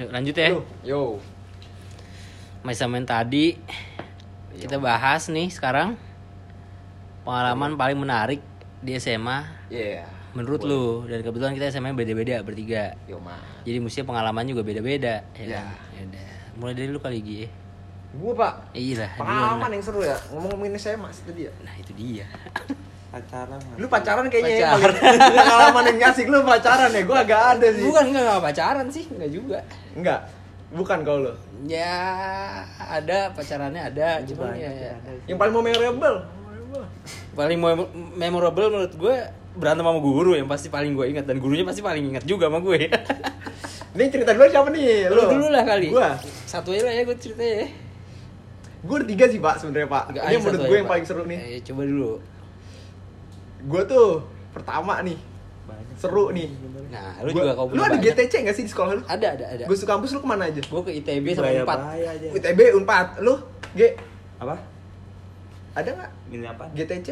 Yuk lanjut ya. Lu, yo. Main tadi kita bahas nih sekarang pengalaman paling menarik di SMA Iya. menurut lu dan kebetulan kita SMA beda-beda bertiga. Yo, mah. Jadi mestinya pengalaman juga beda-beda ya Ya. kan? Yaudah. Mulai dari lu kali Gi. ya. Gua, Pak. Iya lah. Pengalaman yang seru ya. Ngomong-ngomongin SMA tadi ya. Nah itu dia. pacaran Lu pacaran kayaknya ya. Pacaran. Pengalaman yang asik lu pacaran ya. Gua agak ada sih. Bukan enggak, enggak pacaran sih, enggak juga. Enggak. Bukan kalau lu. Ya ada pacarannya ada, cuma ya, ya. Yang paling memorable. paling mem- memorable menurut gue berantem sama guru yang pasti paling gue ingat dan gurunya pasti paling ingat juga sama gue. Ini cerita dulu siapa nih? Lu dulu lah kali. Gua. Satu aja lah ya gue ceritanya. ya. Gue tiga sih, Pak, sebenarnya, Pak. Enggak, Ini menurut gue yang Pak. paling seru nih. Eh, coba dulu. Gue tuh pertama nih. Seru nih. Nah, lu Gua- juga kau Lu ada GTC gak sih di sekolah lu? Ada, ada, ada. Gue suka kampus lu ke mana aja? Gue ke ITB sama aja UTB, Unpad. Lu? G? apa Ada gak? milih apa GTC?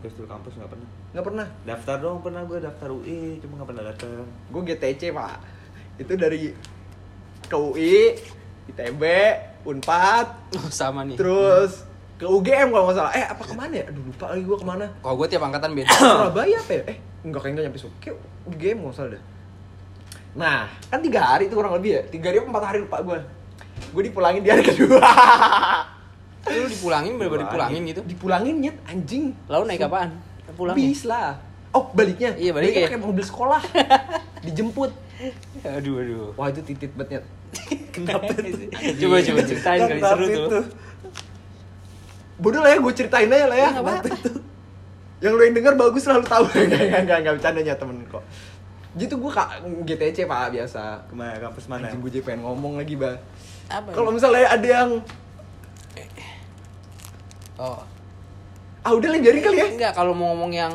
gue kampus nggak pernah Gak pernah. daftar dong pernah gue daftar UI cuma nggak pernah daftar Gue GTC, Pak. Itu dari ke UI, ITB, Unpad, Oh, sama nih. terus ke UGM kalau nggak salah. Eh, apa ke mana ya? Aduh, lupa lagi gue ke mana. Kalau gue tiap angkatan beda. Surabaya apa ya? Eh, enggak kayaknya nyampe Surabaya. Kayak UGM nggak salah dah. Nah, kan tiga hari itu kurang lebih ya. Tiga hari apa empat hari lupa gue. Gue dipulangin di hari kedua. lu dipulangin bener-bener dipulangin gitu. dipulangin nyet anjing. Lalu naik apaan? Pulang. Bis lah. Oh, baliknya. Iya, baliknya. pakai mobil sekolah. Dijemput. Aduh, aduh. Wah, itu titit banget nyet. kenapa itu coba coba ceritain kali seru tuh. Bodoh lah ya, gue ceritain aja lah ya. Nggak apa-apa. Yang lo yang denger bagus lah, lo tahu. Enggak, enggak, enggak, enggak, bercandanya temen kok. Gitu gue kak, GTC pak, biasa. ke mana kampus mana Anjing gue jadi pengen ngomong lagi, bah. Apa? Kalau misalnya ada yang Oh. ah udah lah biarin kali ya Enggak, kalau mau ngomong yang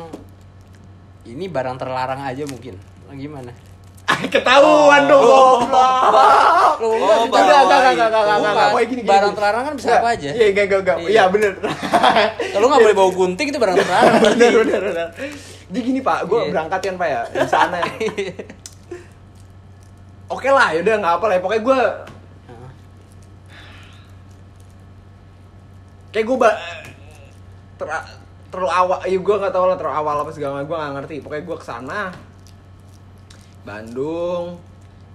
ini barang terlarang aja mungkin. Gimana? Ah, ketahuan dong. Goblok. Lu Oh, enggak, enggak, enggak enggak enggak enggak enggak enggak gini, Barang terlarang kan bisa Enggak, apa aja. iya enggak enggak enggak. Iya. iya bener. Kalau nggak boleh bawa gunting itu barang terlarang. bener bener bener. Jadi gini pak gue Iya. berangkat kan pak ya di sana oke lah yaudah nggak apa lah ya. pokoknya gue kayak gue ba- ter terlalu awal ya gue nggak tahu lah terlalu awal apa segala macam gue nggak ngerti. Pokoknya gue ke sana Bandung.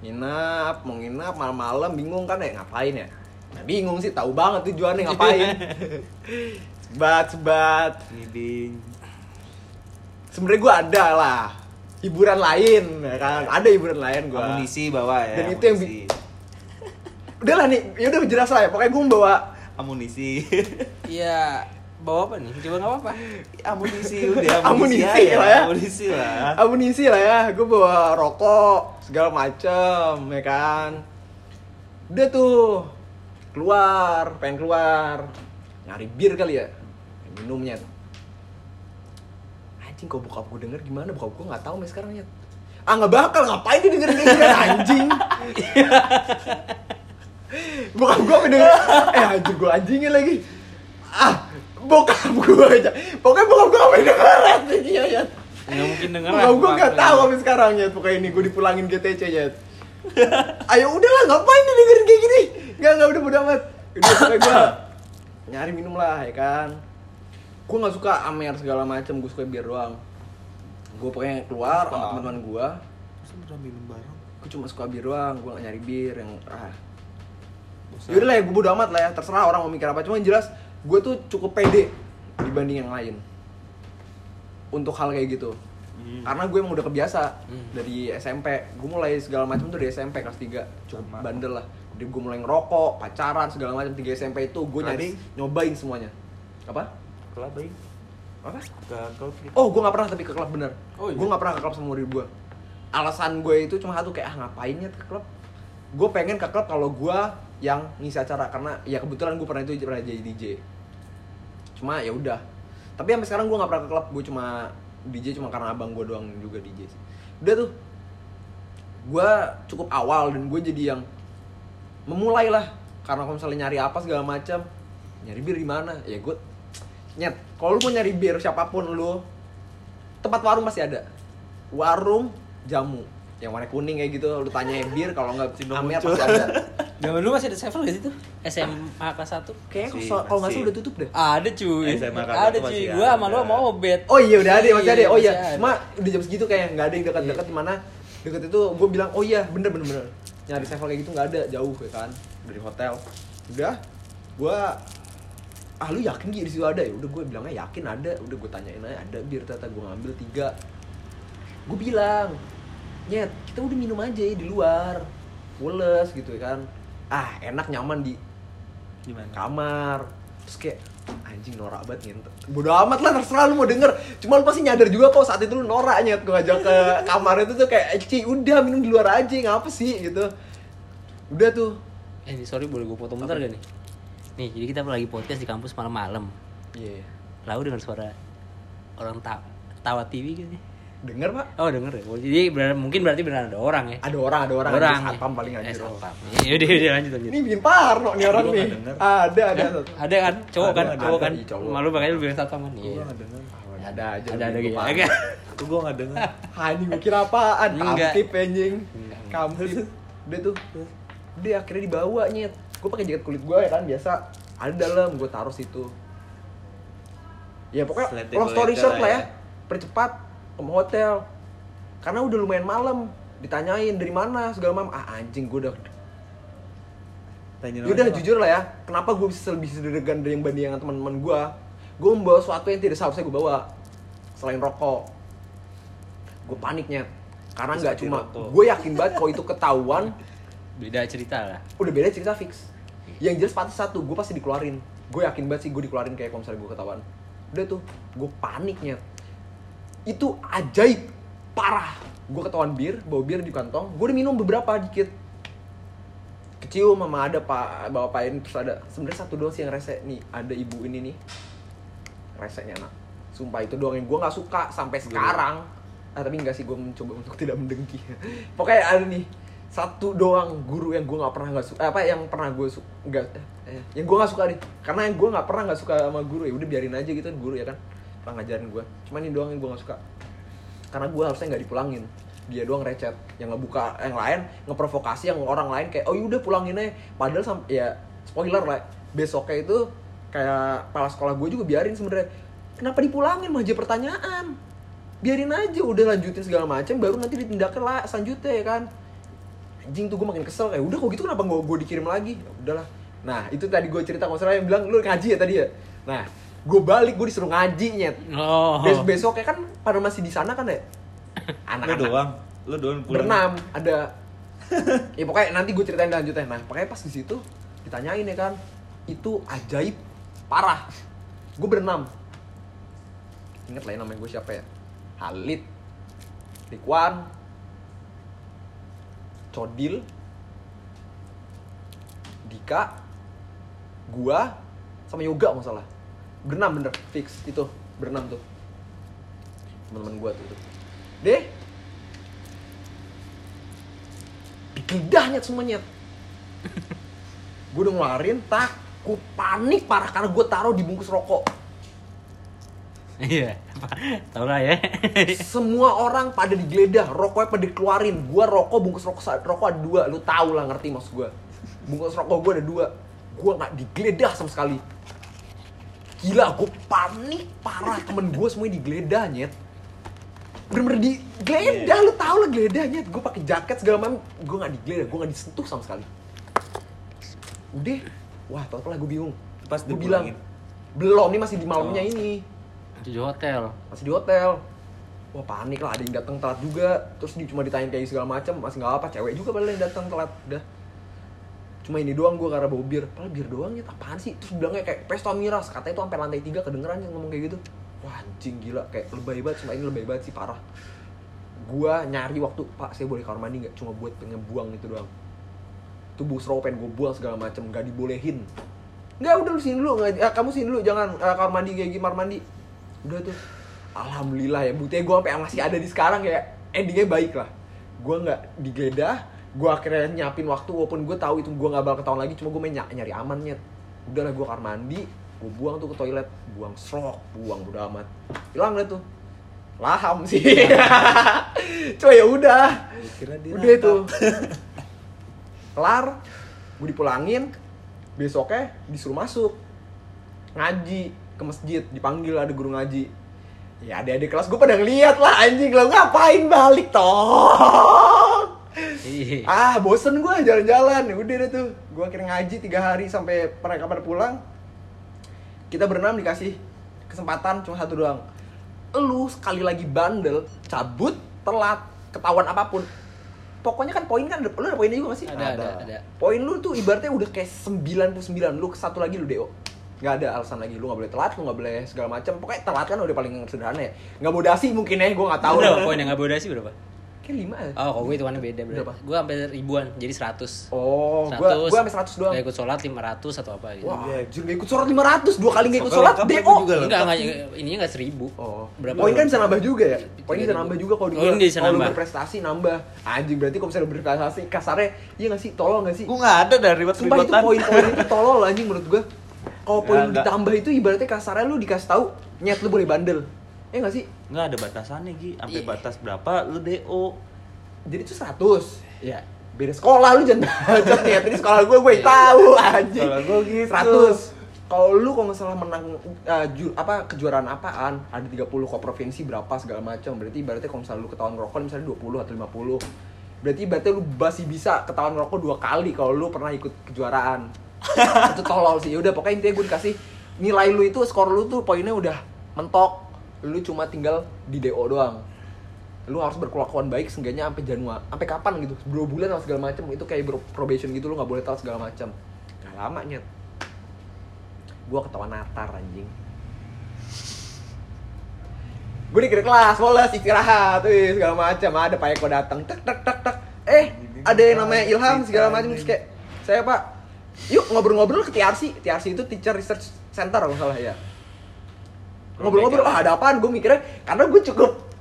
Nginap mau nginap malam-malam bingung kan ya ngapain ya? Nah, bingung sih tahu banget tujuannya ngapain. Sebat sebat. Ngiding. Sebenarnya gue ada lah hiburan lain ya kan? Ada hiburan lain gue amunisi bawa ya Dan itu yang amunisi. udah lah nih ya udah jelas lah ya. Pokoknya gue bawa amunisi. Iya, bawa apa nih? Coba nggak apa-apa. amunisi udah Amunisi aja, lah ya. amunisi lah. Amunisi lah ya. Gue bawa rokok segala macem ya kan? Udah tuh keluar pengen keluar. Nyari bir kali ya minumnya tuh. Anjing kok bokap gue denger gimana? Bokap gue nggak tahu sampai sekarang ya ah nggak bakal. Ngapain dia dengerin kayak gini anjing? Bokap gue denger eh anjing gue anjingin lagi. Ah bokap gue aja pokoknya bokap gue sampai denger anjingnya ya Nggak mungkin denger Bokap gue gak tau sampai sekarang ya pokoknya ini gue dipulangin GTC ya. Ayo udahlah ngapain nih dengerin kayak gini? Gak gak udah bodo amat. Udah pokoknya gue nyari minum lah ya kan. Gue gak suka amer segala macem, gue suka biar doang. Gue pokoknya keluar sama teman-teman gue. Masa udah minum bareng Gue cuma suka bir doang, gue gak nyari bir yang ah. Yaudah lah ya gue bodo amat lah ya, terserah orang mau mikir apa. Cuma yang jelas gue tuh cukup pede dibanding yang lain. Untuk hal kayak gitu. Hmm. karena gue emang udah kebiasa Hmm. dari SMP gue mulai segala macam tuh dari SMP kelas 3 cukup Sama. bandel lah. Jadi gue mulai ngerokok pacaran segala macam tiga SMP itu gue nyari nyobain semuanya. Apa? Klub baik apa? Ke klub gitu? Oh gue nggak pernah tapi ke klub bener. Oh, iya? gue nggak pernah ke klub sama murid gue alasan gue itu cuma satu kayak ah ngapainnya ke klub? Gue pengen ke klub kalau gue yang ngisi acara karena ya kebetulan gue pernah itu pernah jadi DJ cuma ya udah. Tapi sampai sekarang gue nggak pernah ke klub gue cuma DJ cuma karena abang gue doang juga DJ sih. udah tuh gue cukup awal dan gue jadi yang memulai lah. Karena kalau misalnya nyari apa segala macam nyari bir di mana? Ya gue nyet kalau lu mau nyari bir siapa pun lu tempat warung pasti ada. Warung jamu. Yang warna kuning kayak gitu lu tanya bir kalau nggak Cino Amer muncul. pasti ada Zaman dulu masih ada sevel gak sih tuh? SMA kelas 1 kayaknya Masih, kalau kalau nggak salah masih. udah tutup deh. Ada cuy. SMA kelas Ada cuy, gua sama lu sama Obet oh iya udah ada masih ada. Oh iya cuma udah jam segitu kayak nggak ada yang dekat-dekat di mana deket itu gue bilang oh iya bener bener bener. Nyari sevel kayak gitu nggak ada jauh ya kan dari hotel. Udah gue ah lu yakin gitu di situ ada ya? Udah gue bilangnya yakin ada udah gue tanyain aja ada bir ternyata gue ngambil tiga. Gue bilang nyet kita udah minum aja ya di luar Woles gitu ya kan ah enak nyaman di Gimana? kamar. Terus kayak anjing norak banget ngentot bodo amat lah terserah lu mau denger. Cuma lu pasti nyadar juga kok saat itu lu norak nyet gue ngajak ke kamar itu tuh kayak Ci udah minum di luar aja ngapa sih? Gitu. Udah tuh. Eh sorry boleh gue potong bentar gak nih? Nih jadi kita lagi podcast di kampus malam-malam. Iya. Lalu dengar suara orang ta tawa TV gitu nih denger pak Oh denger ya? Jadi benar, mungkin berarti benar ada orang ya? ada orang ada orang, Orang ya? satpam paling Eh, anjir oh. satpam. Ya udah, udah lanjut lanjut ini bikin parno nih orang Gua nih ada ada Ada kan? Cowok kan? Cowok kan? Iya. Malu makanya lu bilang satpam kan? Gua Iya denger. ada aja Ada ada gitu ya? Tuh gua nggak denger. anjing gue kira apaan kamtip anjing Enggak. kamtip udah tuh dia akhirnya dibawa nyet gue pakai jaket kulit gue ya kan biasa ada dalam gue taruh situ ya pokoknya long story short lah lah ya ya. percepat ke hotel karena udah lumayan malam ditanyain dari mana segala macam ah anjing gue udah Tanya Yaudah nama. jujur lah ya, kenapa gue bisa lebih sederhana dari yang bandingan teman-teman gue? Gue membawa sesuatu yang tidak seharusnya gue bawa selain rokok. Gue paniknya karena nggak cuma gue yakin banget kalau itu ketahuan Beda cerita lah udah beda cerita fix. Yang jelas pasti satu, gue pasti dikeluarin. Gue yakin banget sih gue dikeluarin kayak kalau misalnya gue ketahuan. Udah tuh, gue paniknya. Itu ajaib. Parah. Gue ketahuan bir, bawa bir di kantong. Gue udah minum beberapa dikit. Kecium mama ada pak bawa pain terus ada sebenarnya satu doang sih yang rese nih. Ada ibu ini nih. Resenya anak sumpah itu doang yang gue nggak suka sampai sekarang. Ah, tapi enggak sih gue mencoba untuk tidak mendengki. Pokoknya ada nih satu doang guru yang gue nggak pernah nggak suka apa yang pernah gue suka nggak eh, yang gue nggak suka nih. Karena yang gue nggak pernah nggak suka sama guru ya udah biarin aja gitu guru ya kan pernah ngajarin gue cuman ini doang yang gue nggak suka. Karena gue harusnya nggak dipulangin. Dia doang recet. Yang ngebuka yang lain ngeprovokasi yang orang lain kayak oh yaudah pulangin aja. Padahal sam ya spoiler lah besoknya itu kayak kepala sekolah gue juga biarin sebenarnya. Kenapa dipulangin? Mah aja pertanyaan. Biarin aja udah lanjutin segala macam baru nanti ditindakin lah selanjutnya ya kan? Anjing tuh gue makin kesel. Kayak udah kok gitu kenapa gue dikirim lagi? Ya udahlah. Nah itu tadi gue cerita kalau yang bilang lu ngaji ya tadi ya? Nah gue balik gue disuruh ngaji nyet. Oh. Bes besoknya kan pada masih di sana kan ya Lu anak-anak. doang. Lu doang pulang. berenam ada. Ya pokoknya nanti gue ceritain lanjutnya nah pokoknya pas di situ ditanyain ya kan itu ajaib parah. Gue berenam. Inget lah ya namanya gue siapa ya? Halid Rikwan Codil Dika gua sama Yoga masalah berenam bener. Fix itu. Berenam tuh. Teman-teman gua tuh, tuh. deh. Digedahnya semuanya gue udah ngeluarin tak. Gue panik parah karena gue taruh di bungkus rokok. Iya Tau lah ya. Semua orang pada digeledah rokoknya pada dikeluarin. Gue rokok bungkus rokok rokok ada dua. Lu tahu lah ngerti maksud gue bungkus rokok gue ada dua. Gue nggak digeledah sama sekali gila gue panik parah. Temen gue semuanya digeledah nyet. Bener-bener digeledah lu tahu lah geledah nyet. Gue pakai jaket segala macam. Gue nggak digeledah gue nggak disentuh sama sekali. Udah. Wah tau lah gue bingung. Pas gue bilang belum nih masih di malamnya Oh. ini. Di hotel? Masih di hotel. Wah panik lah ada yang datang telat juga. Terus dia cuma ditanyain kayak segala macam masih nggak apa cewek juga padahal yang datang telat udah cuma ini doang gue karena bawa bir. Padahal bir doang ya apaan sih? Terus bilangnya kayak pesta miras. Katanya itu sampai lantai tiga kedengeran yang ngomong kayak gitu. Wah anjing gila. Kayak lebay banget. Cuma ini lebay banget sih. Parah. Gue nyari waktu pak saya boleh kamar mandi nggak? Cuma buat pengen buang itu doang. Itu bus pengen gue buang segala macam nggak dibolehin. Nggak udah lu sini dulu. Nggak eh, kamu sini dulu. Jangan eh, kamar mandi kayak gimana mandi. Udah tuh. Alhamdulillah ya. Buktinya gue sampai masih ada di sekarang ya. Endingnya baik lah. Gue nggak digeledah gue akhirnya nyiapin waktu walaupun gue tahu itu gue nggak bakal ketahuan lagi cuma gue main ny- nyari amannya udahlah gue kamar mandi gue buang tuh ke toilet buang srok buang udah amat hilang deh tuh laham sih Coy ya udah. Udah itu. Kelar, gue dipulangin. Besoknya disuruh masuk. Ngaji ke masjid, dipanggil ada guru ngaji. Ya adik-adik kelas gue pada ngeliat lah anjing lo ngapain balik toh. Ah bosen gue jalan-jalan. Ya udah deh tuh. Gue akhirnya ngaji tiga hari sampai mereka pada pulang. Kita berenam dikasih kesempatan cuma satu doang. Lu sekali lagi bandel cabut telat ketahuan apa pun. Pokoknya kan poin kan ada- lu ada poinnya juga gak sih? Ada, ada, ada. poin lu tuh ibaratnya udah kayak 99 lu satu lagi lu DO nggak ada alasan lagi. Lu nggak boleh telat lu nggak boleh segala macam pokoknya telat kan udah paling sederhana ya. Nggak bodasi mungkin ya gue nggak tahu. Berapa poin yang nggak bodasi berapa? Kayak lima ya Oh, kalau gue hitungannya beda berarti. Berapa? Gue sampai ribuan, jadi 100. oh gua gua sampai 100 doang Gak ikut sholat 500 atau apa gitu. Wah, anjir gak ikut sholat 500, dua kali gak ikut sholat, DO. itu juga loh. Enggak, enggak, ininya enggak 1000. Oh, Berapa? Poin kan bisa nambah juga ya? Poin bisa 3.000. nambah juga kalau di Oh, bisa kalau lu nambah. berprestasi nambah. Anjing berarti kalau misalnya berprestasi kasarnya iya gak sih? Tolol gak sih? Gue nggak ada dari ribet Sumpah itu poin-poin itu tolol anjing menurut gua. Kalau poin Nggak, nggak. ditambah itu ibaratnya kasarnya lu dikasih tahu nyet lu boleh bandel. Ya gak sih? Nggak ada batasannya Gi. Sampai Iya. batas berapa lu DO. Jadi itu 100. Ya. Beda sekolah lu jangan bacot ya. Tadi sekolah gua gue tahu anjing. Sekolah gua gitu. 100. Kalau lu kalau nggak salah menang uh, ju- apa kejuaraan apaan ada 30 kok provinsi berapa segala macam berarti ibaratnya kalau misalnya lu ketahuan rokok misalnya 20 atau 50 berarti ibaratnya lu masih bisa ketahuan rokok dua kali kalau lu pernah ikut kejuaraan itu tolol sih udah pokoknya intinya gue dikasih nilai lu itu skor lu tuh poinnya udah mentok lu cuma tinggal di DO doang. Lu harus berkelakuan baik seenggaknya sampai Januari sampai kapan gitu? Dua bulan atau segala macam itu kayak probation gitu lu nggak boleh tahu segala macam nggak lama nyet. Gua ketawa natar anjing. Gue dikira kelas bolos istirahat wih, segala macam ada Pak Eko datang tek tek tek tek. Eh ada yang namanya Ilham segala macam terus kayak saya Pak yuk ngobrol-ngobrol ke TRC TRC itu Teacher Research Center kalau salah ya ngobrol-ngobrol ah ada apaan? Gue mikirnya karena gue cukup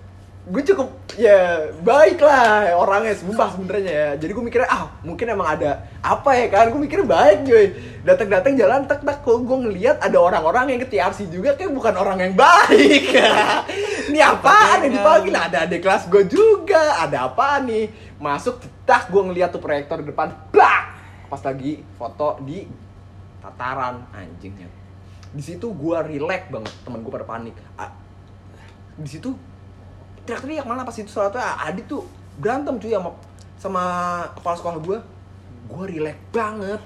gue cukup ya baik lah orangnya sumpah sebenarnya ya. Jadi gue mikirnya ah mungkin emang ada apa ya kan? Gue mikirnya baik cuy. Datang-datang jalan tek tek kok gue ngelihat ada orang-orang yang ke TRC juga kayak bukan orang yang baik. Ini apaan yang dipanggil ada adik kelas gue juga ada apa nih? Masuk tak gue ngeliat tuh proyektor di depan blak pas lagi foto di tataran. Anjingnya di situ gue relax banget temen gue pada panik. Di situ teriak-teriak malah pas itu soalnya Adit tuh berantem cuy sama sama kepala sekolah gue gue relax banget.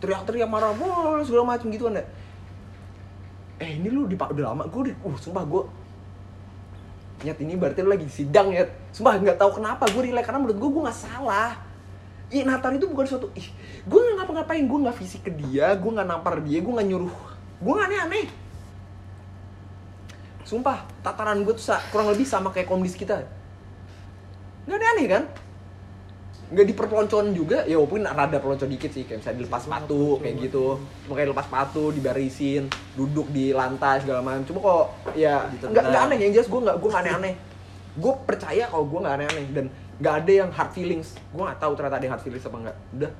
Teriak-teriak marah wah segala macam gitu kan eh ini lu dipak udah lama gue uh sumpah gue nyet ini berarti lu lagi sidang ya sumpah nggak tahu kenapa gue relax karena menurut gue gue nggak salah Ih, Natar itu bukan suatu ih, gue nggak ngapa-ngapain, gue nggak fisik ke dia, gue nggak nampar dia, gue nggak nyuruh, gue nggak aneh-aneh. Sumpah, tataran gue tuh kurang lebih sama kayak komdis kita. Nggak aneh-aneh kan? Nggak diperpeloncoan juga, ya walaupun rada pelonco dikit sih, kayak misalnya dilepas sepatu, kayak gitu. Cuma kayak lepas sepatu, dibarisin, duduk di lantai segala macam. Cuma kok ya nggak nggak aneh yang jelas gue nggak gue aneh-aneh. Gue percaya kalau gue nggak aneh-aneh dan nggak ada yang hard feelings. Gue nggak tahu ternyata ada yang hard feelings apa enggak. Udah,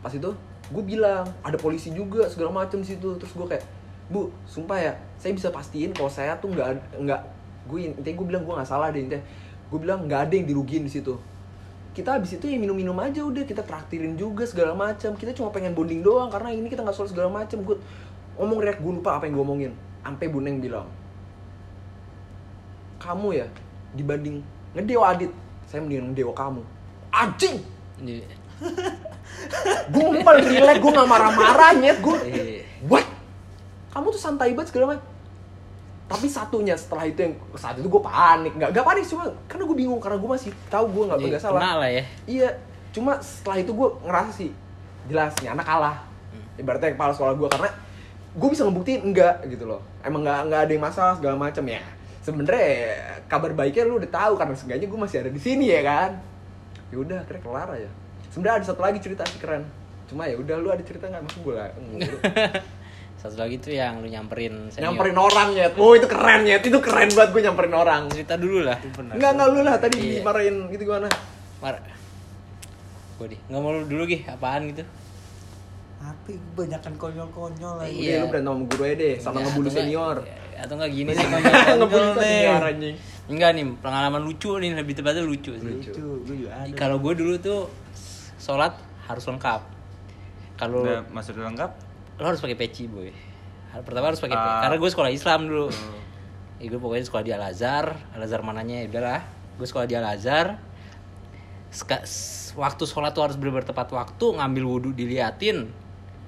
pas itu gue bilang ada polisi juga segala macam situ. Terus gue kayak bu sumpah ya saya bisa pastiin kalau saya tuh nggak nggak gue intinya gue bilang gue nggak salah deh intinya. Gue bilang nggak ada yang dirugiin di situ. Kita habis itu ya minum-minum aja udah kita traktirin juga segala macam kita cuma pengen bonding doang karena ini kita nggak soal segala macam gue ngomong reak gue lupa apa yang gue omongin. Sampai buneng bilang kamu ya dibanding ngedeo adit. Saya mendingan ngedeo kamu. Anjing! Gue paling relax gue nggak marah-marah nyet. Gue eh, what? Kamu tuh santai banget segala macam. Tapi satunya setelah itu yang saat itu gue panik. Nggak nggak panik cuma karena gue bingung karena gue masih tahu gue nggak nggak salah. kena lah ya. iya cuma setelah itu gue ngerasa sih jelas nih anak kalah. Ibaratnya kepala sekolah gue karena gue bisa ngebuktiin enggak gitu loh. Emang nggak nggak ada yang masalah segala macam ya sebenarnya kabar baiknya lu udah tahu karena seenggaknya gue masih ada di sini ya kan ya udah akhirnya kelar aja sebenarnya ada satu lagi cerita sih keren cuma ya udah lu ada cerita nggak maksud gue lah Satu lagi tuh yang lu nyamperin senior. nyamperin orang ya oh itu keren ya itu keren banget gue nyamperin orang Cerita dulu lah. enggak enggak lu lah tadi Iya. dimarahin gitu gimana Mar. Gue di. Nggak mau lu dulu gih apaan gitu. Tapi kebanyakan konyol-konyol lagi. Iya. Udah, lu berantem sama guru aja deh sama Ya, nggak, senior ya, atau enggak gini nih Ngebut nih. anjing. enggak nih pengalaman lucu nih lebih tepatnya lucu sih Lucu. Lucu, gue juga ada. kalau gue dulu tuh sholat harus lengkap kalau Udah masuk lengkap? lo harus pakai peci boy pertama harus pakai Ah. karena gue sekolah Islam dulu ya, gue pokoknya sekolah di Al Azhar Al Azhar mananya ya udahlah gue sekolah di Al Azhar Seka- s- waktu sholat tuh harus benar tepat waktu ngambil wudhu diliatin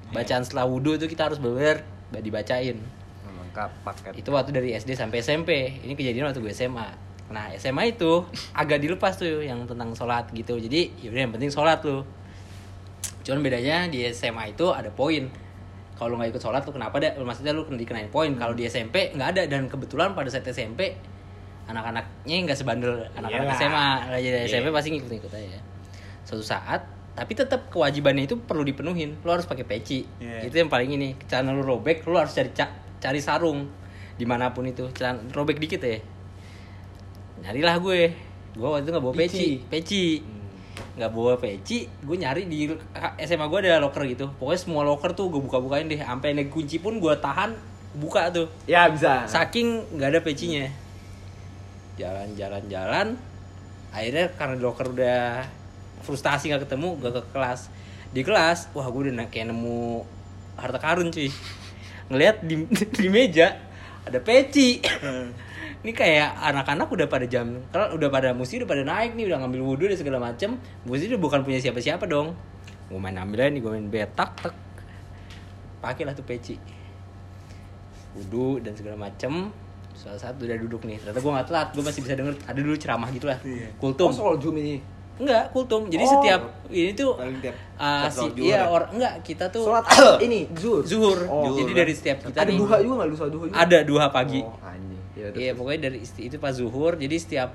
bacaan setelah wudhu itu kita harus bener dibacain Lengkap paket. itu waktu dari SD sampai SMP ini kejadian waktu gue SMA nah SMA itu agak dilepas tuh yang tentang sholat gitu. Jadi yaudah yang penting sholat lu cuman bedanya di SMA itu ada poin. Kalau lu nggak ikut sholat tuh kenapa deh maksudnya lu dikenain poin. Kalau di SMP nggak ada. Dan kebetulan pada saat SMP anak-anaknya nggak sebandel anak-anak. SMA jadi Iya. SMP pasti ngikut-ngikut aja. Suatu saat tapi tetap kewajibannya itu perlu dipenuhin. Lu harus pakai peci. Iya. itu yang paling ini. Celana lu robek lu harus cari ca- cari sarung. Di mana pun itu celana robek dikit ya. Nyarilah gue. Gue waktu itu nggak bawa peci. peci. Nggak bawa peci gue nyari di SMA gue ada locker gitu. Pokoknya semua locker tuh gue buka-bukain deh. Sampai ada kunci pun gue tahan buka tuh. Ya bisa. saking nggak ada pecinya. Jalan-jalan-jalan. Akhirnya karena di locker udah frustasi nggak ketemu gak ke kelas. Di kelas wah gue udah kayak nemu harta karun cuy ngelihat di, di meja ada peci. Ini kayak anak-anak udah pada jam kalau udah pada musi udah pada naik nih udah ngambil wudhu dan segala macem musi udah bukan punya siapa-siapa dong. Gue main ambil aja nih gue main betak tek. Pakailah tuh peci. Wudhu dan segala macem. Salah satu udah duduk nih ternyata gue nggak telat gue masih bisa denger ada dulu ceramah gitu lah Iya. kultum. Oh, soal Zoom ini. Enggak kultum jadi Oh. setiap ini tuh tiap uh, si, iya zuhur. orang enggak kita tuh Sholat ini zuhur. zuhur Oh, jadi zuhur. dari setiap kita Ada nih duha juga nggak lu sholat duha juga? ada duha pagi Oh, anjing. Ya, Iya terus. pokoknya dari itu pas zuhur jadi setiap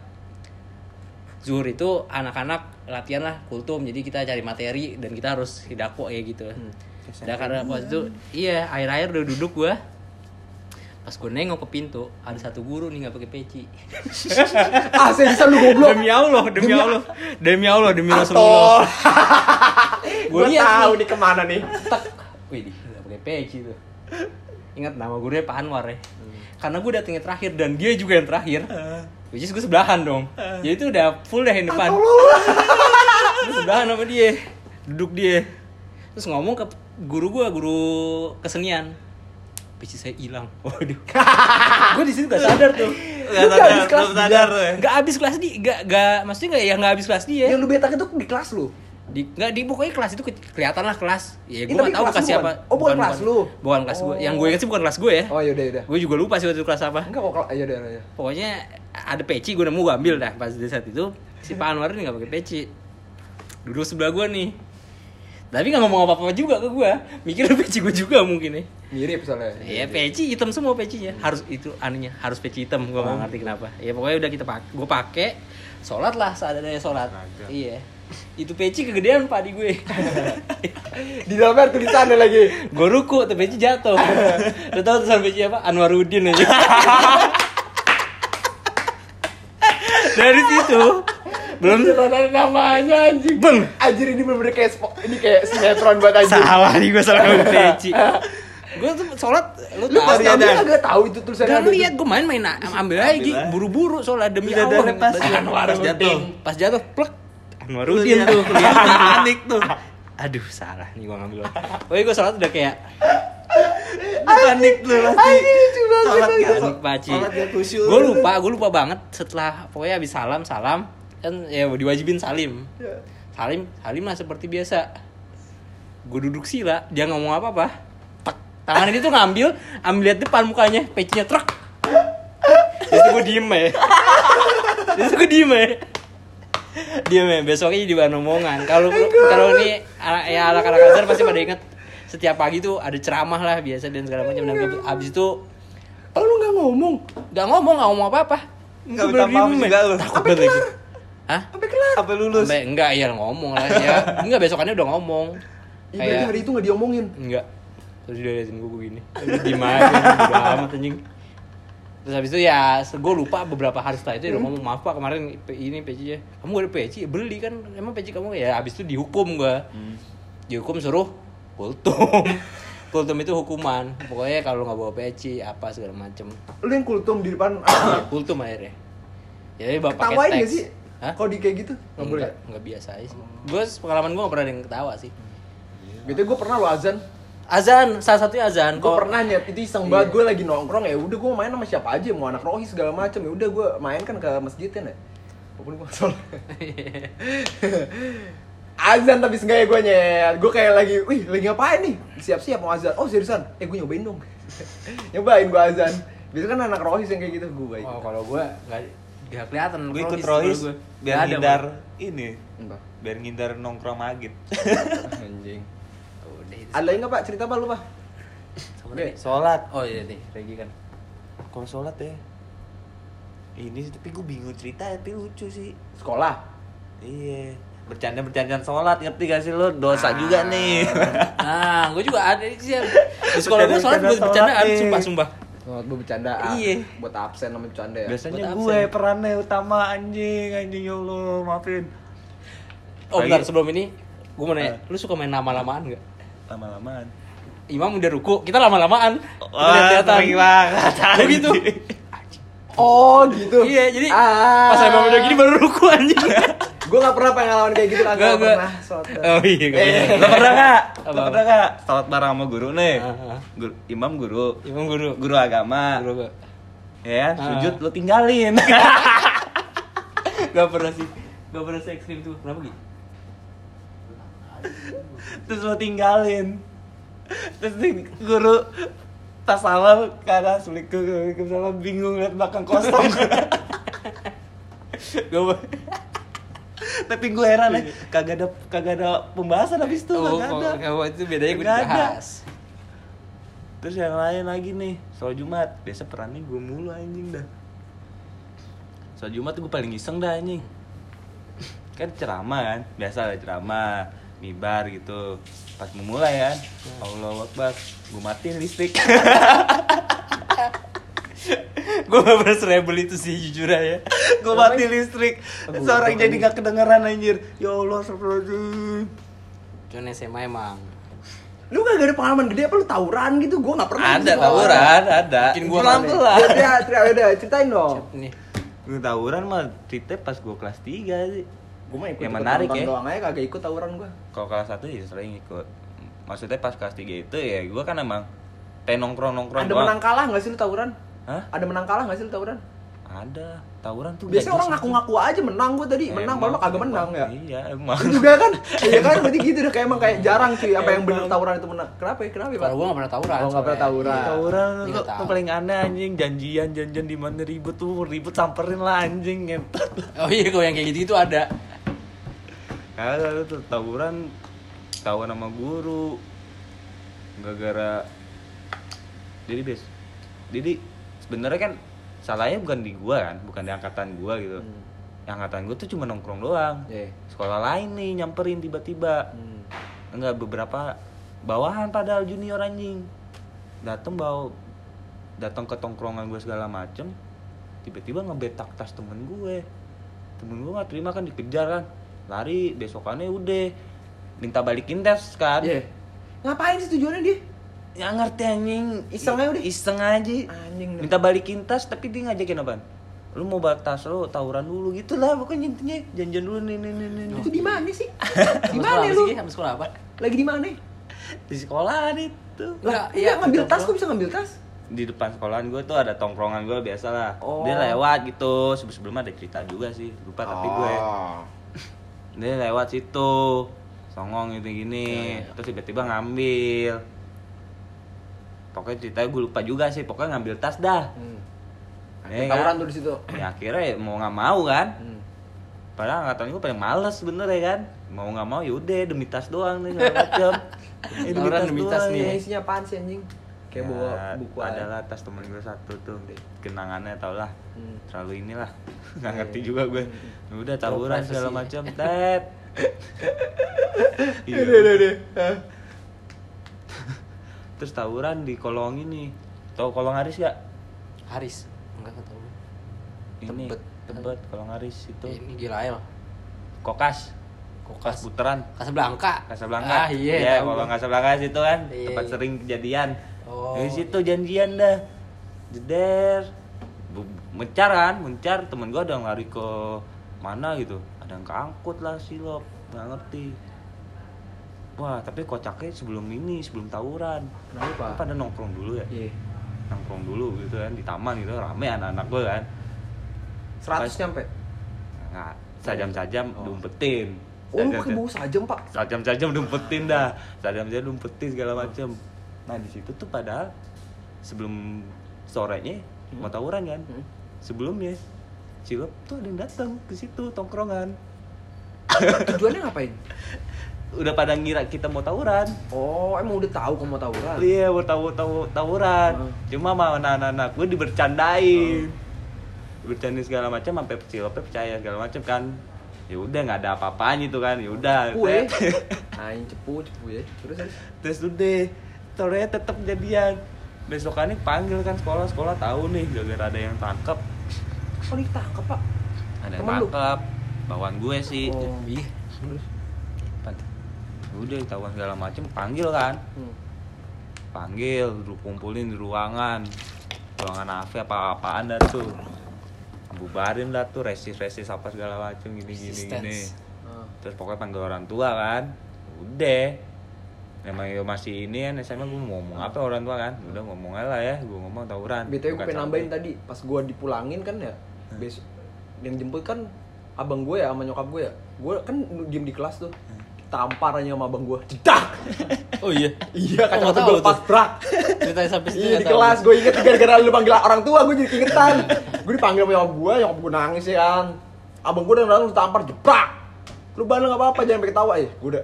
zuhur itu anak-anak latihan lah kultum jadi kita cari materi dan kita harus hidako ya gitu. Hmm. Udah karena waktu itu iya air-air udah duduk gua pas gue nengok ke pintu ada satu guru nih nggak pakai peci. Ah, saya bisa lu goblok. demi Allah demi Demi- Allah. Demi Allah demi. Rasulullah. Gue tahu nih. nih ke mana nih. tak. Wih nggak pakai peci tuh. Ingat nama gurunya Pak Anwar ya? Karena gue datangnya terakhir dan dia juga yang terakhir. Which is gue sebelahan dong. Jadi itu udah full deh yang depan. Gue sebelahan sama dia. Duduk dia. Terus ngomong ke guru gue guru kesenian peci saya hilang. Waduh. Gue di situ gak sadar tuh. Gak sadar, habis kelas sadar tuh ya. gak habis kelas di gak gak maksudnya gak ya gak habis kelas dia. Yang lu betak itu di kelas lu. di nggak di pokoknya kelas itu ke- kelihatan lah kelas. Ya gue nggak tahu kelas siapa. bukan? Oh, bukan kelas lu? bukan kelas gue yang gue inget sih bukan kelas gue ya. Oh, yaudah yaudah. gue juga lupa sih waktu itu kelas apa. Enggak kok kalau ya udah ya. pokoknya ada peci gue nemu gue ambil dah pas di saat itu. Si Pak Anwar ini nggak pakai peci. Duduk sebelah gue nih tapi nggak ngomong apa apa juga ke gue mikir peci gue juga mungkin ya. Mirip soalnya. Iya peci hitam semua pecinya. Harus itu anunya harus peci hitam. Gue nggak Oh. ngerti kenapa. Ya pokoknya udah kita pakai gue pakai sholat lah seadanya sholat. Astaga. iya. Itu peci kegedean pak di gue. Di dalamnya tulisannya lagi. gue ruku tuh peci jatuh. Lo tau tulisan peci apa? Anwarudin aja. Dari situ belum Ada namanya anjing. bang Anjir ini bener-bener kayak ini kayak sinetron buat anjing. salah nih gue salah ngomong peci gue tuh sholat lu Lu pas ada. kagak tahu itu tulisannya ada. lihat gue main-main a- ambil aja Gi. aja. buru-buru soalnya demi Allah pas Anwar pas jatuh. pas jatuh plek Lu Anwarudin tuh kelihatan panik tuh. aduh salah nih gua ngambil Pokoknya gue sholat udah kayak Panik tuh pasti. Sholat gak panik paci Sholat gue lupa gue lupa banget setelah pokoknya habis salam salam kan ya diwajibin salim. Ya. salim salim lah seperti biasa. Gue duduk sila dia ngomong apa apa tek. Tangan ini tuh ngambil ambil lihat depan mukanya pecinya truk. Itu gue diem ya itu gue diem ya diem ya besoknya jadi bahan omongan. Kalau kalau ini ya ala anak Azhar pasti pada inget setiap pagi tuh ada ceramah lah biasa dan segala macam. Dan abis itu Oh, lu nggak ngomong. nggak ngomong nggak ngomong apa apa Nggak minta maaf juga lu. takut banget Hah? Sampai kelar. Sampai lulus. Sampai enggak ya ngomong lah ya. Enggak besokannya udah ngomong. Ih, berarti hari itu nggak diomongin. enggak. Terus dia liatin gue begini. Diem aja, udah amat anjing. Terus habis itu ya, gue lupa beberapa hari setelah itu dia udah ngomong maaf pak kemarin ini peci ya. Kamu gak ada peci, ya beli kan. Emang peci kamu ya habis itu dihukum gue. Dihukum suruh kultum. kultum itu hukuman pokoknya kalau nggak bawa peci apa segala macem Lu yang kultum di depan kultum akhirnya jadi bapak Ketawain gak sih? Hah? Kalau di kayak gitu? Nggak boleh Enggak, enggak biasa aja sih. Gue pengalaman gue gak pernah ada yang ketawa sih. Gitu gue pernah lo azan. Azan, salah satunya azan. Gue pernah nyet, itu iseng banget. Gue lagi nongkrong ya udah gue main sama siapa aja mau anak rohis segala macem. Ya udah gue main kan ke masjid kan ya. Walaupun gue sholat azan tapi sengaja gue nyet. Gue kayak lagi wih lagi ngapain nih? Siap-siap mau azan. Oh seriusan? Eh gue nyobain dong. Nyobain gue azan. Biasanya kan anak rohis yang kayak gitu gue baik. Oh, kalau gue nggak nggak kelihatan. gue ikut Rohis biar ada, ngindar ini. Entah. biar ngindar nongkrong magit. Anjing. Udah, itu ada lagi nggak pak? Cerita apa lu pak? Tadi. sholat. Oh iya nih, Regi kan. kalau sholat ya. Ini sih, tapi gue bingung cerita tapi lucu sih. Sekolah? Iya. Bercanda bercandaan sholat ngerti gak sih lo dosa Ah. juga nih. Nah, gue juga ada sih. Di sekolah gue sholat buat Bercanda-bercanda bercandaan, sumpah sumpah. Gue bercanda Iya. buat absen sama bercanda ya biasanya Buat gue absen. perannya utama anjing anjing ya Allah maafin Oh bentar, sebelum ini gue mau nanya, Eh. lu suka main lama-lamaan gak? lama-lamaan Imam udah ruku, kita lama-lamaan. Wah, Lihat-lihatan. Oh gitu. oh gitu Iya, jadi Ah. pas Imam udah gini baru ruku anjing. gue gak pernah pengalaman kayak gitu lah Nggak, gak nggak. pernah sholat Oh iya, gak Eh. pernah. lo pernah gak? lo pernah gak? sholat bareng sama guru nih Ah, ah. Guru, imam guru Imam guru. guru agama Guru gua. ya Ah. sujud lo tinggalin Gak pernah sih. Gak pernah se ekstrim tuh. Kenapa gitu? terus lo tinggalin terus nih guru tas salam kanan assalamualaikum waalaikumsalam bingung liat belakang kosong Gak pernah. Tapi gue heran ya kagak ada kagak ada pembahasan habis itu Oh, kagak ada. kalau itu bedanya gue dibahas. terus yang lain lagi nih soal jumat. Biasa perannya gue mulu anjing dah. Soal jumat gue paling iseng dah anjing. Kan ceramah kan? Biasa lah ceramah mibar gitu. Pas memulai kan? Allah Akbar. Gue matiin listrik gue gak pernah serebel itu sih jujur aja. gue mati listrik. Seorang jadi gak kedengeran anjir. Ya Allah astagfirullahaladzim. Cuman SMA emang. lu gak ada pengalaman gede apa? Lu tawuran gitu? Gue gak pernah. Ada gitu. tawuran ada. Bikin gua pelan pelan ya udah ceritain dong. Nih. gue tawuran mah cerita pas gue kelas 3 sih. Gue mah ikut Yang menarik ya. doang aja kagak ikut tawuran gue kalau kelas 1 ya sering ikut. Maksudnya pas kelas 3 itu ya gue kan emang kayak nongkrong nongkrong ada menang kalah gak sih lu tawuran Hah? ada menang kalah gak sih lu tawuran? Ada. Tawuran tuh biasanya nggak orang ngaku-ngaku aja menang gue tadi. Menang padahal kagak menang ya? Iya emang. Lu juga kan? Iya kan? Berarti gitu deh kayak emang kayak jarang cuy apa yang bener tawuran itu menang. Kenapa ya? Kenapa ya pak? Kalau gue gak pernah tawuran. Oh, nggak pernah tawuran. Iya. tawuran. Iya, tuh, tahu. tuh paling aneh anjing janjian janjian di mana ribut tuh ribut samperin lah anjing ngentot. Oh iya, kalau yang kayak gitu itu ada. lu tuh tawuran tawuran sama guru. Gara-gara jadi bes jadi sebenarnya kan salahnya bukan di gua kan bukan di angkatan gua gitu Hmm. yang angkatan gua tuh cuma nongkrong doang Iya. sekolah lain nih nyamperin tiba-tiba Hmm. enggak beberapa bawahan padahal junior anjing dateng bawa datang ke tongkrongan gue segala macem tiba-tiba ngebetak tas temen gue temen gue nggak terima kan dikejar kan lari besokannya udah minta balikin tes kan Iya. ngapain sih tujuannya dia ya ngerti anjing. Iseng aja udah. iseng aja. Anjing minta balikin tas tapi dia ngajakin apaan? Lu mau bawa tas lu tawuran dulu gitu lah pokoknya intinya janjian dulu nih nih nih nih, nih. itu di mana sih? Di mana apa lu? Sama sekolah apa? lagi di mana? Di sekolah itu. Lah Enggak, iya iya, ngambil tas kok bisa ngambil tas? Di depan sekolahan gue tuh ada tongkrongan gue biasa lah Oh. dia lewat gitu. Sebelum sebelumnya ada cerita juga sih lupa tapi gue. Oh. dia lewat situ songong gitu gini. Ya, ya. terus tiba-tiba ngambil pokoknya ceritanya gue lupa juga sih pokoknya ngambil tas dah Hmm. Ada tawuran kan? tuh di situ ya akhirnya ya mau nggak mau kan Hmm. padahal angkatan gue paling males bener ya kan mau nggak mau yaudah demi tas doang nih macem Eh, demi tas doang, nih. Ini ya. isinya apaan sih anjing kayak Ya, bawa buku adalah tas temen gue satu tuh kenangannya tau lah Hmm. terlalu inilah nggak Iya, ngerti iya. juga gue Hmm. udah tawuran segala macam tet Iya. Udah, udah? Terus tawuran di kolong ini tau kolong Aris gak Haris. Enggak tahu. ini Tebet. tebet kolong Aris itu Ini gila ya. kokas pas putaran Casablanca. Casablanca. Ah iya. Ya, tahu kalau gua. Casablanca situ kan Iya, tempat iya. sering kejadian. Oh. Dari situ janjian dah. Jeder. Mencar kan, mencar temen gua ada yang lari ke mana gitu. Ada yang keangkut lah silop, nggak ngerti. Wah, tapi kocaknya sebelum ini, sebelum tawuran. Kenapa? Kan pada nongkrong dulu ya. Iya. Nongkrong dulu gitu kan di taman gitu rame anak-anak gua kan. 100 nyampe. Nggak, sajam-sajam Oh. diumpetin. Oh, lu pakai bau sajam, Pak. sajam-sajam dumpetin dah sajam-sajam dumpetin segala macem nah di situ tuh padahal sebelum sorenya mau tawuran kan Hmm. sebelumnya cilok tuh ada yang datang ke situ tongkrongan Tujuannya ngapain? udah pada ngira kita mau tawuran Oh, emang udah tahu kamu mau tawuran? iya mau tawu tawu tawuran Hmm. cuma sama anak-anak gue dibercandain bercandain segala macam sampai ciloknya percaya segala macam kan ya udah nggak ada apa-apanya itu kan ya udah ya. set. Aing cepu, cepu ya. Terus terus. udah sorenya tetap jadian besokannya panggil kan sekolah sekolah tahu nih gara-gara ada yang tangkap Oh, ditangkap, Pak. ada yang tangkap bawaan gue sih Oh. Ih. Terus. Udah tahuan segala macem panggil kan? Hmm. panggil lu kumpulin di ruangan. Ruangan AV apa apaan dah tuh? Bubarin dah tuh resis resis apa segala macem gini gini. Gini Ah. terus pokoknya panggil orang tua kan? Udah. Emang masih ini kan SMA gue mau ngomong apa orang tua kan? Udah ngomong aja lah ya Gue ngomong tawuran. BTW gue pengen nambahin tadi pas gue dipulangin kan ya besok yang jemput kan abang gue ya sama nyokap gue ya. Gue kan diem di kelas tuh. Tampar aja sama abang gue jedak Oh iya. iya kacamata gue lepas brak Ceritanya sampai situ iya di kelas gue inget gara-gara lu panggil orang tua gue jadi keingetan. Gue dipanggil sama nyokap gue nyokap gue nangis ya kan. Abang gue udah nangis tampar jebrak! Lu bandel nggak apa-apa jangan pakai tawa ya gue udah.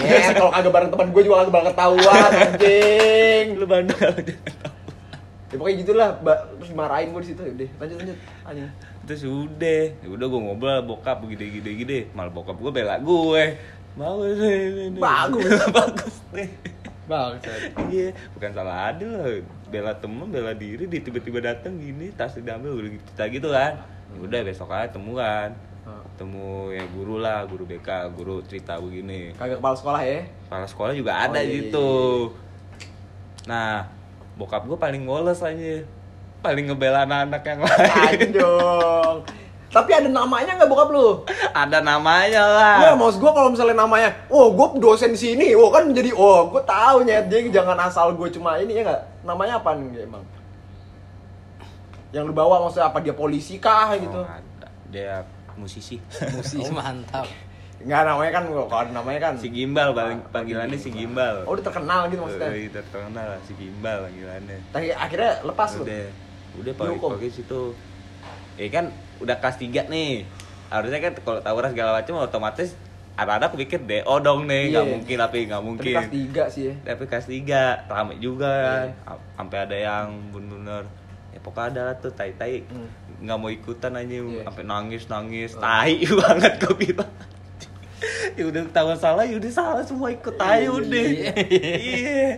Yes, kalau kagak bareng teman gue juga kagak bakal ketahuan anjing. Lu bandel Ya pokoknya gitulah. Terus dimarahin gue di situ. Udah, lanjut lanjut. Anjing. Terus udah. Udah gue ngobrol bokap gede gede. Gede Malah bokap gue bela gue Bagus nih Bagus. Bagus nih Bangsat. Iya, bukan salah Adil lah. Bela temen, bela diri, dia tiba-tiba datang gini, tasnya diambil, udah kita gitu kan. Ya Udah besok aja temu kan. Ah. Temu ya guru lah, guru BK, guru cerita begini. Kagak kepala sekolah ya. Kepala sekolah juga ada Oh, iya, gitu. iya, Nah, bokap gue paling woles aja. Paling ngebela anak-anak yang lain. Anjing dong. Tapi ada namanya nggak bokap lu? ada namanya lah. Iya, maksud gue kalau misalnya namanya, oh gue dosen di sini, oh kan jadi, oh gue tahu nyet, jadi jangan asal gue cuma ini ya nggak. Namanya apa nih emang? Yang lu bawa maksudnya apa dia polisi kah gitu? Oh, ada. Dia musisi. Musisi mantap. Enggak namanya kan, kalau ada namanya kan. si Gimbal paling panggilannya si Gimbal. Oh udah terkenal gitu maksudnya. Eh, terkenal lah si Gimbal panggilannya. Tapi akhirnya lepas lu. udah udah pakai situ ya kan udah kelas 3 nih harusnya kan kalau tawuran segala macam otomatis anak-anak pikir DO dong nih nggak Iya. mungkin tapi nggak Tapi mungkin kelas tiga sih ya. tapi kelas 3 rame juga kan Iya. A- sampai ada yang bener-bener ya pokoknya ada lah tuh tai tai Hmm. nggak mau ikutan aja Iya. sampai nangis nangis Oh. tai banget gue bilang ya udah tahu salah ya udah salah semua ikut tai Iya, udah iya. iya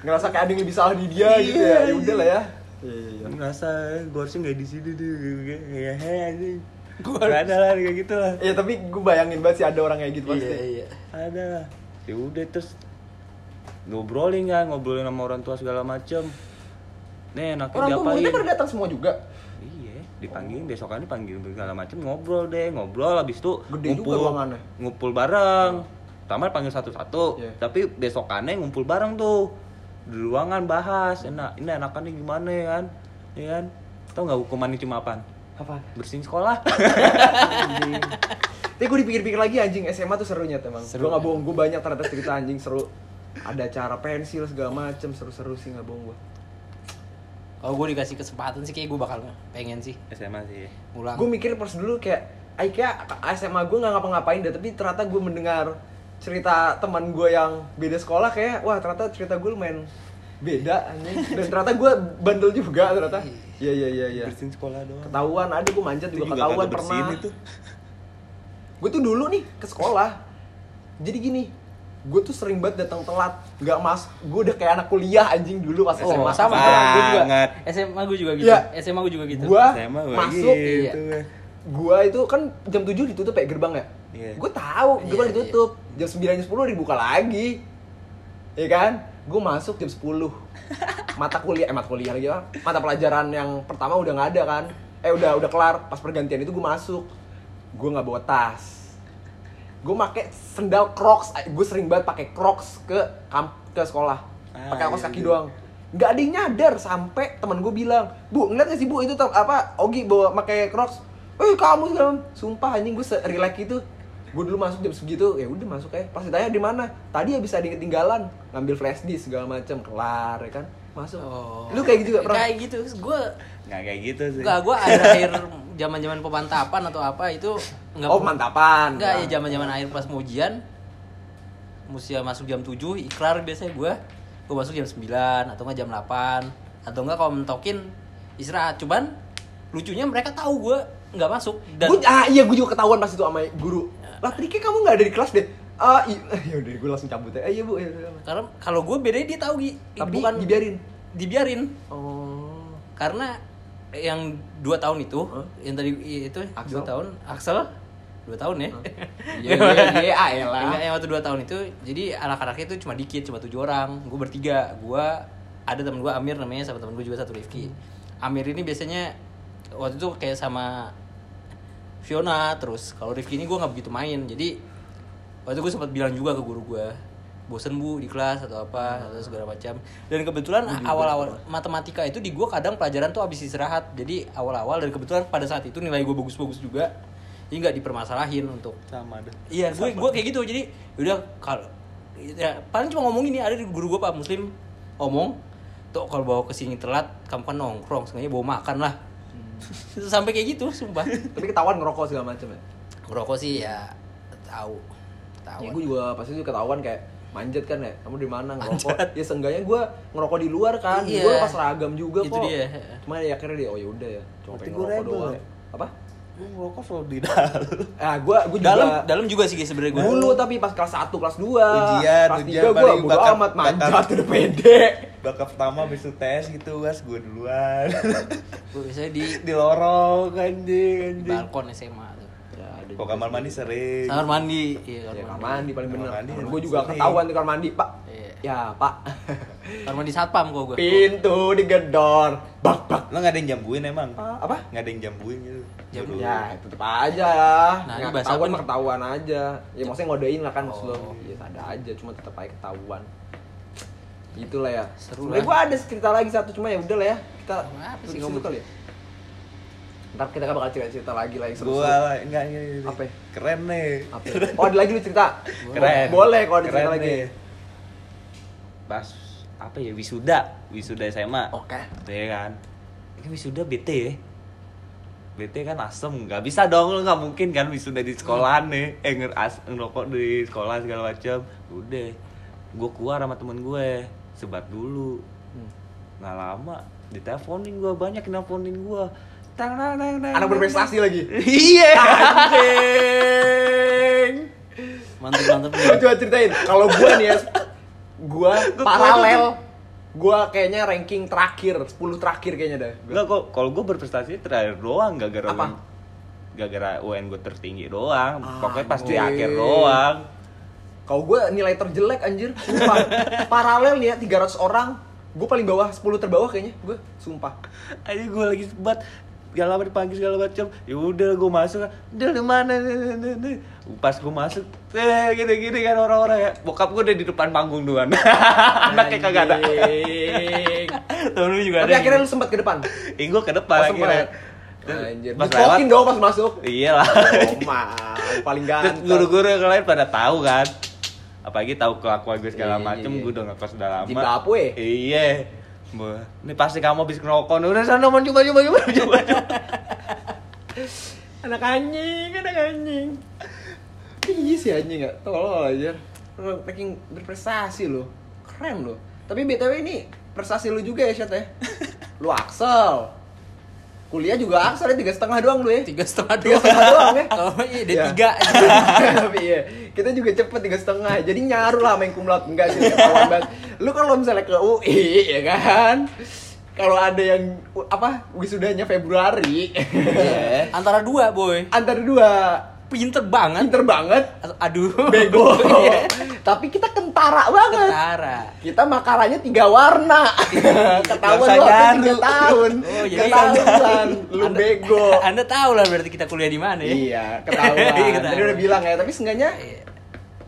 Ngerasa kayak ada yang lebih salah di dia gitu ya. Ya udah lah ya. Iya, iya, iya. ngerasa gue harusnya nggak di sini deh kayak he anjing gue ada lah kayak gitu lah Iya tapi gue bayangin banget sih ada orang kayak gitu pasti. Iya iya. ada lah ya udah terus ngobrolin kan ngobrolin sama orang tua segala macem nih enaknya Orang tua diapain muridnya pada datang semua juga. iya dipanggil besokannya panggil segala macem ngobrol deh ngobrol habis itu Gede juga ruangannya. ngumpul bareng pertama panggil satu-satu Iya. tapi besokannya ngumpul bareng tuh di ruangan bahas enak ini anakannya gimana ya kan ya kan tau nggak hukumannya cuma apaan Apa? bersihin sekolah. Tapi gue dipikir-pikir lagi anjing SMA tuh serunya emang. Seru. Gue gak bohong, gue banyak ternyata cerita anjing seru. Ada cara pensil segala macem seru-seru sih gak bohong gue. Kalau gue dikasih kesempatan sih kayak gue bakal pengen sih SMA sih ulang. Gue mikir pas dulu kayak, ay kayak SMA gue nggak ngapa-ngapain deh, tapi ternyata gue mendengar cerita teman gue yang beda sekolah kayak, wah ternyata cerita gue lumayan beda anjing. Dan ternyata gue bandel juga ternyata. Iya iya iya iya. bersihin sekolah doang Ketahuan, ada gue manjat juga, juga ketahuan pernah. itu. gue tuh dulu nih ke sekolah jadi gini gue tuh sering banget datang telat nggak mas gue udah kayak anak kuliah anjing dulu pas Oh, SMA sama gue juga. SMA gue juga gitu. Iya. SMA gue juga gitu. gue SMA gua masuk gitu. Iya. gue itu kan jam 7 ditutup ya gerbang ya Iya. gue tahu gue Iya, kan ditutup jam 9 jam 10 dibuka lagi. Ya kan? Gue masuk jam 10 mata kuliah eh mata kuliah lagi apa mata pelajaran yang pertama udah nggak ada kan? Eh udah udah kelar. Pas pergantian itu gue masuk. Gue nggak bawa tas. Gue pakai sendal crocs. Gue sering banget pakai crocs ke kamp ke sekolah. Ah, pakai kaos iya, kaki iya. doang. Nggak ada yang nyadar sampai teman gue bilang bu ngeliat gak sih bu itu apa Ogi bawa pakai crocs? Eh kamu segala macam." sumpah anjing gue relax itu gue dulu masuk jam segitu ya udah masuk ya pas ditanya di mana? Tadi ya bisa ketinggalan ngambil flash disk segala macam kelar ya kan? Masuk. Lu kayak gitu gak pernah Kayak gitu. Gue nggak kayak gitu sih. Enggak, gue akhir-akhir zaman-zaman pemantapan atau apa itu enggak oh mantapan Enggak, ya zaman-zaman akhir pas mau ujian mesti masuk jam 7, ikrar biasanya gue gue masuk jam 9 atau enggak jam 8 atau enggak kalau mentokin istirahat. Cuman lucunya mereka tahu gue nggak masuk. Dan Gua- ah iya gue juga ketahuan pas itu sama guru lah tadi kayak kamu nggak ada di kelas deh. Ah iya ya udah gue langsung cabut ya eh, iya bu. Ya udah. karena kalau gue bedanya dia tahu Gi. tapi bukan dibiarin. Dibiarin. Oh. Karena yang dua tahun itu Hah? yang tadi itu Axel? dua tahun. Axel? Dua tahun ya? Iya iya iya ah, elah. Enggak, yang waktu dua tahun itu jadi anak-anaknya itu cuma dikit cuma tujuh orang. Gue bertiga. Gue ada temen gue Amir namanya sama temen gue juga satu Rifki. Amir ini biasanya waktu itu kayak sama Fiona terus kalau Rifki ini gue nggak begitu main. Jadi waktu itu gue sempat bilang juga ke guru gue bosen bu di kelas atau apa atau segala macam. Dan kebetulan awal-awal matematika itu di gue kadang pelajaran tuh habis istirahat. Jadi awal-awal dan kebetulan pada saat itu nilai gue bagus-bagus juga. Jadi nggak dipermasalahin untuk sama deh Iya, gue gue kayak gitu. Jadi udah kalau ya paling cuma ngomong ini ada di guru gue Pak Muslim ngomong tuh kalau bawa ke sini telat kamu kan nongkrong sengaja bawa makan lah sampai kayak gitu sumpah. Tapi ketahuan ngerokok segala macam ya? Ngerokok sih ya tahu. Tahu. Ya gue juga pasti juga ketahuan kayak manjat kan ya kamu di mana ngerokok? Manjat. ya seenggaknya gue ngerokok di luar kan. Iya. gue pas seragam juga Itu kok. dia. cuma ya akhirnya dia oh ya udah ya cuma pengen gue ngerokok rebel doang. ya? apa gue ngerokok selalu di dalam. Ah gue gue juga dalam dalam juga sih guys sebenarnya gue dulu tapi pas kelas 1, kelas 2 Ujian, kelas ujian 3 gue bodo bakal- amat manjat bakal- udah pede. bakal pertama habis itu tes gitu was gue duluan. Gue biasanya di, di lorong anjing di anjing. balkon SMA tuh. Ya, ada kok kamar mandi sering. Kamar mandi iya ya kamar mandi. paling Kamar bener. gue juga ketahuan di kamar mandi pak. Iya. Ya pak kamar mandi satpam kok gue pintu digedor bak bak lo nggak ada yang jambuin emang Ah, apa nggak ada yang jambuin gitu Jam-. Ya, tetep aja ya. Nah, Nggak ini bahasa ketahuan apa ketahuan aja. Ya maksudnya ngodein lah kan maksud lo. Oh. Ya ada aja, cuma tetep aja ketahuan. Itulah ya. Seru Sebenarnya lah. gua ada cerita lagi satu cuma ya udah lah ya. Kita Apa sih ngomong? kali ya. Ntar kita bakal cerita-cerita lagi lah yang seru-seru. gua enggak enggak enggak. Apa ya? keren nih Apa? Oh, ada lagi lu cerita. Keren. Boleh kalau ada cerita lagi. nih. Pas apa ya wisuda wisuda SMA Oke. ya kan ini wisuda BT ya BT kan asem nggak bisa dong lu nggak mungkin kan wisuda di sekolahan nih eh nger as ngerokok di sekolah segala macam udah gue keluar sama temen gue sebat dulu Hmm. nggak lama diteleponin gue banyak yang nelponin gue tang tang tang tang Anak berprestasi lagi. iya Anjing. mantep mantep coba ceritain. Kalau gua nih ya, gua paralel. Gua kayaknya ranking terakhir, 10 terakhir kayaknya dah. Gua. Enggak kok kalau gue berprestasi terakhir doang gak gara Apa? gak gara UN gue tertinggi doang Ah, pokoknya pasti akhir doang Kalau gue nilai terjelek anjir, sumpah. Paralel nih ya 300 orang, gue paling bawah 10 terbawah kayaknya, gue sumpah. aja gue lagi sebat segala macam dipanggil segala macam ya udah gue masuk udah di mana pas gue masuk eh gini gini kan orang-orang ya bokap gue udah di depan panggung duluan anaknya kagak ada tahun lu juga Tapi ada akhirnya lu sempat ke depan. Ih gue ke depan Oh, akhirnya sempet. Anjir. pas lewat dong pas masuk. iyalah Oh, paling ganteng. guru-guru yang lain pada tahu kan apalagi tahu kelakuan gue segala Iya, macem iya. gue udah ngekos udah lama Zimbabwe. iya Bah, ini pasti kamu habis ngerokok udah sana mau coba coba coba coba Anak anjing, anak anjing. Iya sih anjing gak? Tolol aja. Lu Ranking berprestasi lo. Keren lo. Tapi BTW ini prestasi lu juga ya, Syat ya? Lu Axel. Kuliah juga ya, tiga setengah doang lu ya? tiga setengah Tiga dua setengah doang ya? oh iya dia tiga Tapi iya, kita juga cepet tiga setengah. Jadi nyaru lah main kumlaut enggak sih banget. Lu kalau misalnya ke UI ya kan, kalau ada yang apa wisudanya Februari, Iya. antara dua boy antara dua pinter banget. pinter banget Aduh. bego Iya. tapi kita kentara banget Ketara. kita makaranya tiga warna ketahuan lu tiga tahun Oh, jadi ketahuan lu Anda- bego Anda tahu lah berarti kita kuliah di mana ya? iya ketahuan Iya, tadi udah bilang ya tapi seenggaknya Iya.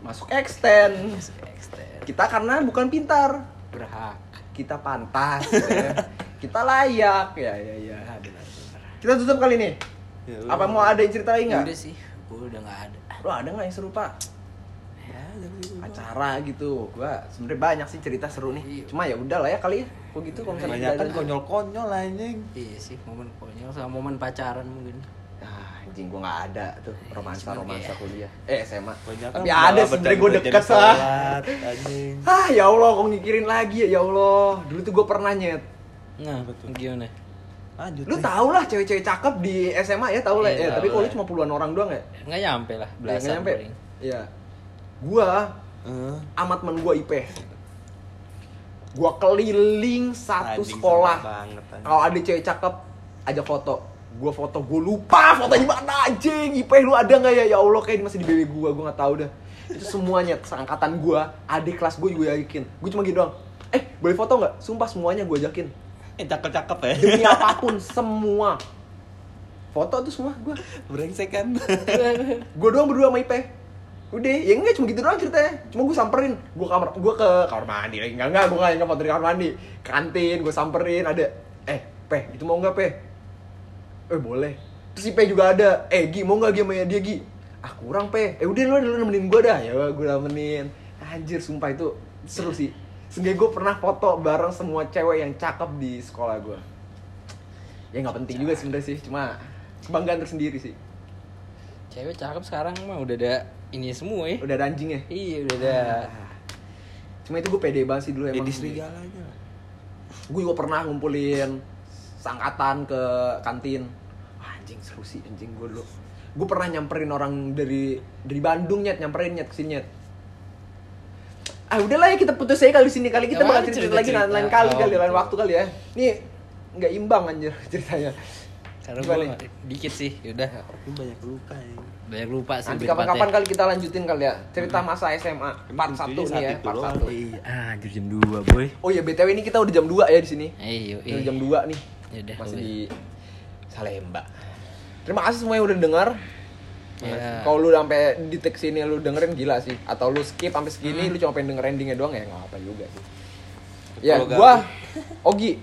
masuk extend Extend. kita karena bukan pintar Berhak. kita pantas ya. kita layak ya ya ya kita tutup kali ini Ya apa mau ada yang cerita lagi Ya nggak udah sih, gua udah nggak ada. lo ada nggak yang seru pak Ya, acara gitu gua sebenarnya banyak sih cerita seru nih Iya. cuma ya udah lah ya kali ya kok gitu kalau misalnya Kebanyakan tidak ada- konyol-konyol anjing. Iya sih, momen konyol sama momen pacaran mungkin. ah anjing gua nggak ada tuh romansa romansa kayak- kuliah eh SMA Kebanyakan tapi malah ada sebenernya gue berjadi- deket lah ah ya Allah kok ngikirin lagi ya ya Allah dulu tuh gue pernah nyet Nah, Betul. gimana? Lanjut. lu nih. tau lah cewek-cewek cakep di SMA ya tau lah Iya, eh, tahu tapi kalau cuma puluhan orang doang ya? Nggak nyampe lah, Ya, belasan nggak nyampe. paling. iya. Gua Eh, amat temen gua IP gua keliling satu sekolah. kalau ada cewek cakep ajak foto. Gua foto gua lupa fotonya mana anjing. IP lu ada nggak ya? Ya Allah kayak masih di BB gua gua nggak tahu dah. Itu semuanya seangkatan gua adik kelas gua gue yakin. Gua cuma gitu doang. Eh boleh foto nggak? Sumpah semuanya gua ajakin Eh, cakep-cakep ya. demi apa pun semua. Foto tuh semua gua. Brengsek kan. gue doang berdua sama Ipe udah ya enggak cuma gitu doang ceritanya. Cuma gue samperin. Gue kamar gue ke kamar mandi. Lagi enggak enggak gue enggak enggak foto di kamar mandi. Kantin gue samperin ada. Eh pe itu mau nggak pe eh boleh. Terus si pe juga ada. Eh gi mau nggak gi sama dia gi? Ah kurang pe eh udah lu lu nemenin gue dah. Ya gue nemenin. Anjir sumpah itu seru sih sehingga gue pernah foto bareng semua cewek yang cakep di sekolah gue ya nggak penting juga sebenarnya sih cuma kebanggaan tersendiri sih Cewek cakep sekarang mah udah ada ini semua ya. udah ada anjing ya Iya, udah ada. Cuma itu gue pede banget sih dulu emang. Jadi serigalanya. Gue juga pernah ngumpulin sangkatan ke kantin. Wah, anjing seru sih anjing gue dulu. Gue pernah nyamperin orang dari dari Bandung nyet, nyamperin nyet ke sini nyet. Ah udahlah ya kita putus aja kali di sini kali kita Ya, bakal mana cerita, lagi cerita-cerita? lain kali Oh, kali lain waktu kali ya. Nih nggak imbang anjir ceritanya. Karena gua dikit sih, yaudah. Tapi banyak luka ya. Banyak lupa sih. Nanti kapan-kapan tepatnya. kali kita lanjutin kali ya cerita masa SMA part 1 nih ya, part doang. 1. Iya, ah, anjir jam 2, boy. Oh iya BTW ini kita udah jam 2 ya di sini. Ini iya. jam 2 nih. Yaudah, Masih udah. di Salemba. Terima kasih semua yang udah denger. Ya. Kalau lu sampai di detik sini lu dengerin gila sih. Atau lu skip sampai segini lu cuma pengen denger endingnya doang ya nggak apa juga sih. Ya, gua gak- Ogi.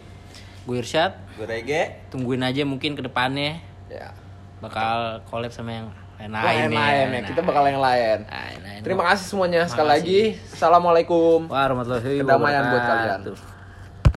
Gue Irsyad, Gue Rege. tungguin aja mungkin ke depannya Ya. bakal collab sama yang lain-lain. Lain lain ya. Kita bakal yang lain. Lain-lain. Terima kasih semuanya sekali Makasih. lagi. Assalamualaikum. Warahmatullahi Kedamaian buat kalian. wabarakatuh.